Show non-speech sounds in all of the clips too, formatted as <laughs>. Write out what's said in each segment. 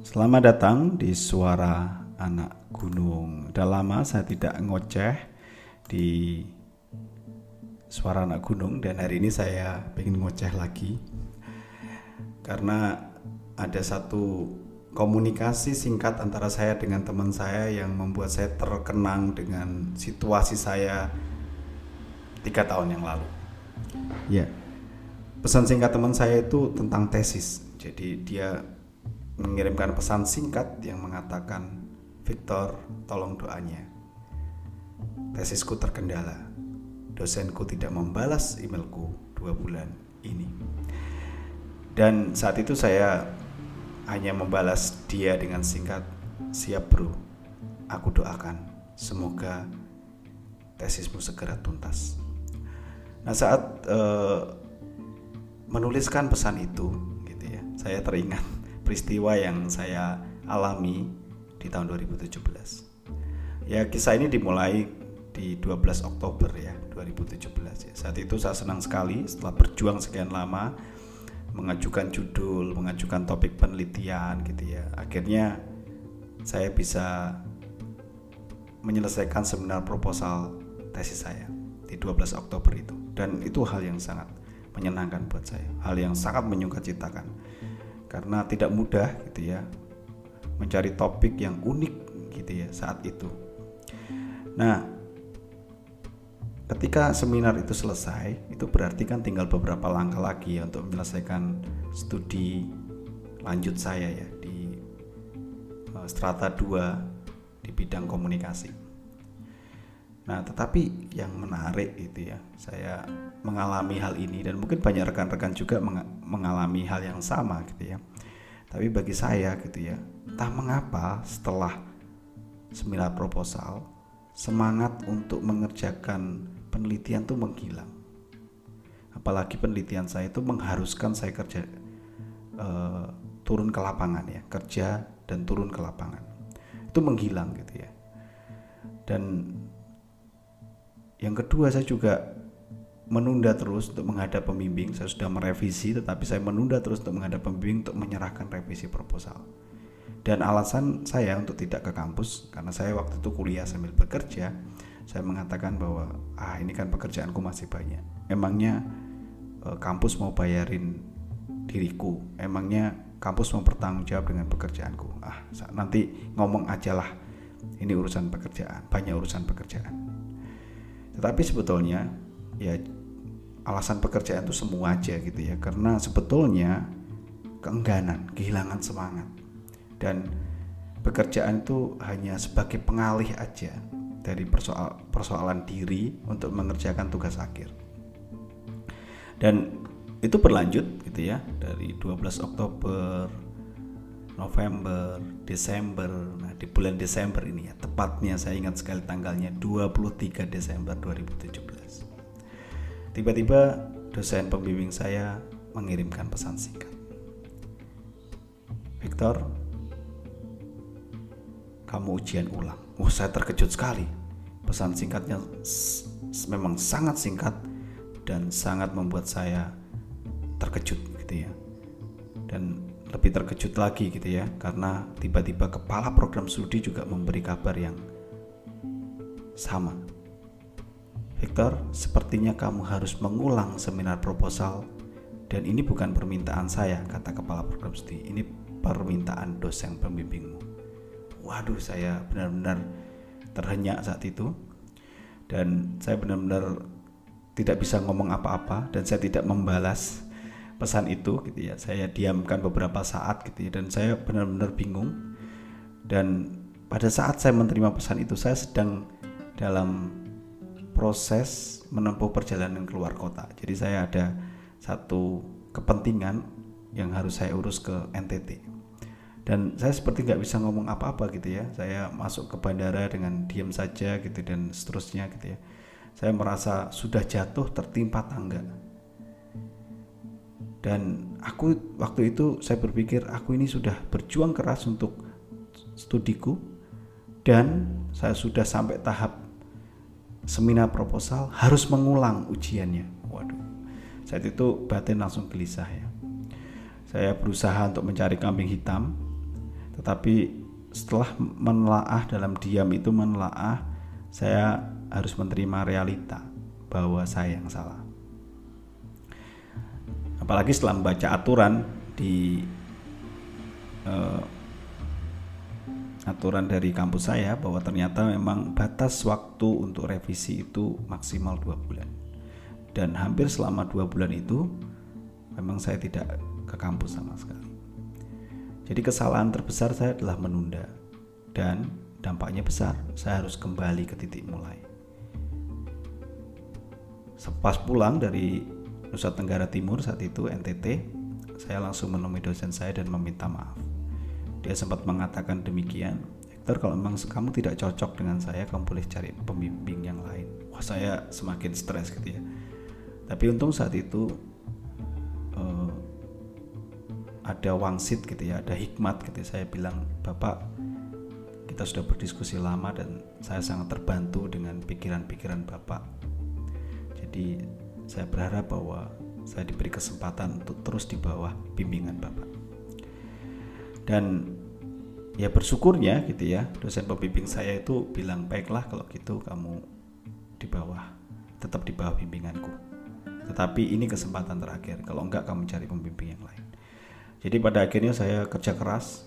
Selamat datang di Suara Anak Gunung. Udah lama saya tidak ngoceh di Suara Anak Gunung dan hari ini saya ingin ngoceh lagi karena ada satu komunikasi singkat antara saya dengan teman saya yang membuat saya terkenang dengan situasi saya tiga tahun yang lalu. Ya, pesan singkat teman saya itu tentang tesis. Jadi dia mengirimkan pesan singkat yang mengatakan, Victor, tolong doanya. Tesisku terkendala. Dosenku tidak membalas emailku dua bulan ini. Dan saat itu saya hanya membalas dia dengan singkat, siap bro, aku doakan. Semoga tesismu segera tuntas. Nah saat uh, menuliskan pesan itu, gitu ya, saya teringat peristiwa yang saya alami di tahun 2017. Ya kisah ini dimulai di 12 Oktober ya 2017 ya. Saat itu saya senang sekali setelah berjuang sekian lama mengajukan judul, mengajukan topik penelitian gitu ya. Akhirnya saya bisa menyelesaikan seminar proposal tesis saya di 12 Oktober itu dan itu hal yang sangat menyenangkan buat saya, hal yang sangat menyukacitakan karena tidak mudah gitu ya mencari topik yang unik gitu ya saat itu. Nah, ketika seminar itu selesai, itu berarti kan tinggal beberapa langkah lagi ya untuk menyelesaikan studi lanjut saya ya di uh, strata 2 di bidang komunikasi. Nah, tetapi yang menarik itu ya, saya mengalami hal ini dan mungkin banyak rekan-rekan juga mengalami hal yang sama gitu ya. Tapi bagi saya gitu ya, entah mengapa setelah seminar proposal, semangat untuk mengerjakan penelitian tuh menghilang. Apalagi penelitian saya itu mengharuskan saya kerja uh, turun ke lapangan ya, kerja dan turun ke lapangan. Itu menghilang gitu ya. Dan yang kedua saya juga menunda terus untuk menghadap pembimbing. Saya sudah merevisi tetapi saya menunda terus untuk menghadap pembimbing untuk menyerahkan revisi proposal. Dan alasan saya untuk tidak ke kampus karena saya waktu itu kuliah sambil bekerja, saya mengatakan bahwa ah ini kan pekerjaanku masih banyak. Emangnya eh, kampus mau bayarin diriku? Emangnya kampus mau bertanggung jawab dengan pekerjaanku? Ah, nanti ngomong aja lah. Ini urusan pekerjaan, banyak urusan pekerjaan. Tetapi sebetulnya ya alasan pekerjaan itu semua aja gitu ya karena sebetulnya keengganan, kehilangan semangat dan pekerjaan itu hanya sebagai pengalih aja dari persoal persoalan diri untuk mengerjakan tugas akhir. Dan itu berlanjut gitu ya dari 12 Oktober November, Desember. Nah, di bulan Desember ini ya, tepatnya saya ingat sekali tanggalnya 23 Desember 2017. Tiba-tiba dosen pembimbing saya mengirimkan pesan singkat. Victor, kamu ujian ulang. Oh, saya terkejut sekali. Pesan singkatnya memang sangat singkat dan sangat membuat saya terkejut gitu ya. Dan lebih terkejut lagi gitu ya karena tiba-tiba kepala program studi juga memberi kabar yang sama. Victor, sepertinya kamu harus mengulang seminar proposal dan ini bukan permintaan saya, kata kepala program studi. Ini permintaan dosen pembimbingmu. Waduh, saya benar-benar terhenyak saat itu dan saya benar-benar tidak bisa ngomong apa-apa dan saya tidak membalas pesan itu gitu ya. Saya diamkan beberapa saat gitu ya. Dan saya benar-benar bingung. Dan pada saat saya menerima pesan itu saya sedang dalam proses menempuh perjalanan keluar kota. Jadi saya ada satu kepentingan yang harus saya urus ke NTT dan saya seperti nggak bisa ngomong apa-apa gitu ya. Saya masuk ke bandara dengan diam saja gitu dan seterusnya gitu ya. Saya merasa sudah jatuh tertimpa tangga dan aku waktu itu saya berpikir aku ini sudah berjuang keras untuk studiku. Dan saya sudah sampai tahap seminar proposal harus mengulang ujiannya. Waduh. Saat itu batin langsung gelisah ya. Saya berusaha untuk mencari kambing hitam tetapi setelah menelaah dalam diam itu menelaah saya harus menerima realita bahwa saya yang salah apalagi setelah membaca aturan di uh, aturan dari kampus saya bahwa ternyata memang batas waktu untuk revisi itu maksimal dua bulan dan hampir selama dua bulan itu memang saya tidak ke kampus sama sekali jadi kesalahan terbesar saya adalah menunda dan dampaknya besar. Saya harus kembali ke titik mulai. Sepas pulang dari Nusa Tenggara Timur saat itu NTT, saya langsung menemui dosen saya dan meminta maaf. Dia sempat mengatakan demikian, Hector kalau memang kamu tidak cocok dengan saya, kamu boleh cari pembimbing yang lain. Wah saya semakin stres gitu ya. Tapi untung saat itu uh, ada wangsit gitu ya ada hikmat gitu ya. saya bilang bapak kita sudah berdiskusi lama dan saya sangat terbantu dengan pikiran-pikiran bapak jadi saya berharap bahwa saya diberi kesempatan untuk terus di bawah bimbingan bapak dan ya bersyukurnya gitu ya dosen pembimbing saya itu bilang baiklah kalau gitu kamu di bawah tetap di bawah bimbinganku tetapi ini kesempatan terakhir kalau enggak kamu cari pembimbing yang lain jadi pada akhirnya saya kerja keras.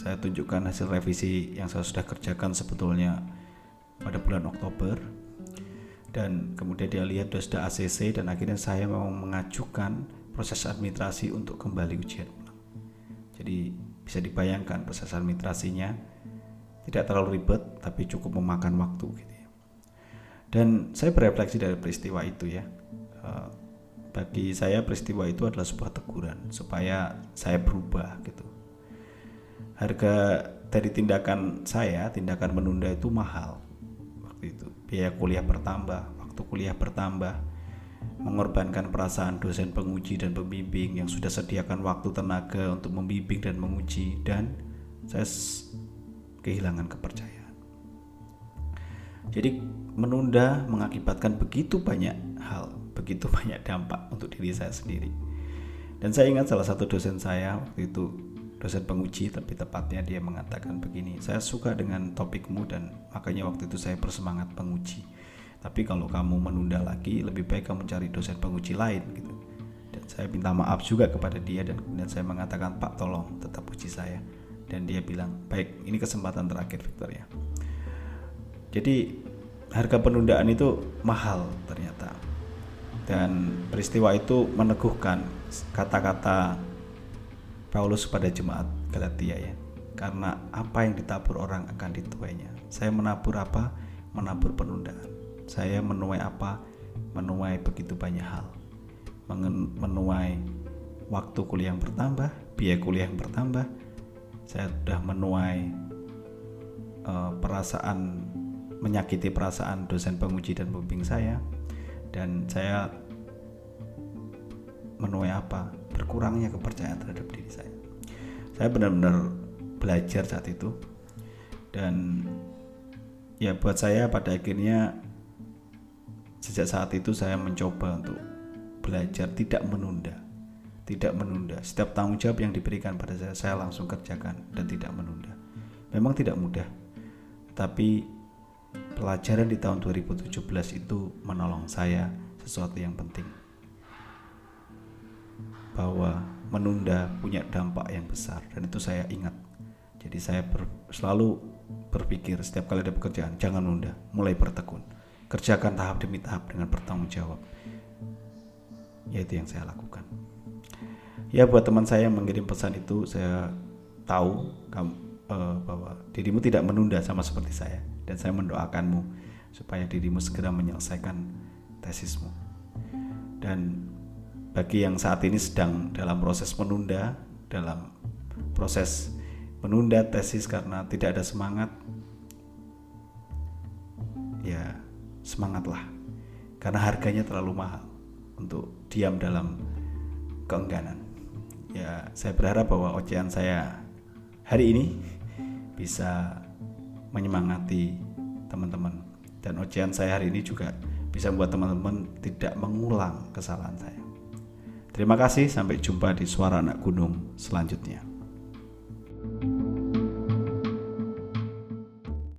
Saya tunjukkan hasil revisi yang saya sudah kerjakan sebetulnya pada bulan Oktober. Dan kemudian dia lihat sudah ACC dan akhirnya saya mau mengajukan proses administrasi untuk kembali ujian ulang. Jadi bisa dibayangkan proses administrasinya tidak terlalu ribet tapi cukup memakan waktu gitu ya. Dan saya berefleksi dari peristiwa itu ya eh, bagi saya peristiwa itu adalah sebuah teguran supaya saya berubah gitu harga dari tindakan saya tindakan menunda itu mahal waktu itu biaya kuliah bertambah. Waktu kuliah bertambah mengorbankan perasaan dosen penguji dan pembimbing yang sudah sediakan waktu tenaga untuk membimbing dan menguji. Dan saya kehilangan kepercayaan. Jadi menunda mengakibatkan begitu banyak hal begitu <laughs> banyak dampak untuk diri saya sendiri. Dan saya ingat salah satu dosen saya waktu itu dosen penguji tapi tepatnya dia mengatakan begini, saya suka dengan topikmu dan makanya waktu itu saya bersemangat penguji. Tapi kalau kamu menunda lagi, lebih baik kamu cari dosen penguji lain gitu. Dan saya minta maaf juga kepada dia dan kemudian saya mengatakan Pak tolong tetap uji saya. Dan dia bilang baik ini kesempatan terakhir Victor ya. Jadi harga penundaan itu mahal ternyata dan peristiwa itu meneguhkan kata-kata Paulus pada jemaat Galatia ya. Karena apa yang ditabur orang akan dituainya. Saya menabur apa? Menabur penundaan. Saya menuai apa? Menuai begitu banyak hal. Menuai waktu kuliah yang bertambah biaya kuliah yang bertambah. Saya sudah menuai uh, perasaan menyakiti perasaan dosen penguji dan pembimbing saya. Dan saya menuai apa berkurangnya kepercayaan terhadap diri saya. Saya benar-benar belajar saat itu. Dan ya buat saya pada akhirnya sejak saat itu saya mencoba untuk belajar tidak menunda tidak menunda. Setiap tanggung jawab yang diberikan pada saya saya langsung kerjakan dan tidak menunda. Memang tidak mudah tapi pelajaran di tahun 2017 itu menolong saya sesuatu yang penting bahwa menunda punya dampak yang besar dan itu saya ingat. Jadi saya ber, selalu berpikir setiap kali ada pekerjaan jangan nunda mulai bertekun. Kerjakan tahap demi tahap dengan bertanggung jawab. Yaitu yang saya lakukan. Ya buat teman saya yang mengirim pesan itu saya tahu kamu, uh, bahwa dirimu tidak menunda sama seperti saya dan saya mendoakanmu supaya dirimu segera menyelesaikan tesismu. Dan bagi yang saat ini sedang dalam proses menunda, dalam proses menunda tesis karena tidak ada semangat, ya semangatlah. Karena harganya terlalu mahal untuk diam dalam keengganan. Ya, saya berharap bahwa ocehan saya hari ini bisa menyemangati teman-teman dan ocehan saya hari ini juga bisa membuat teman-teman tidak mengulang kesalahan saya. Terima kasih, sampai jumpa di Suara Anak Gunung selanjutnya.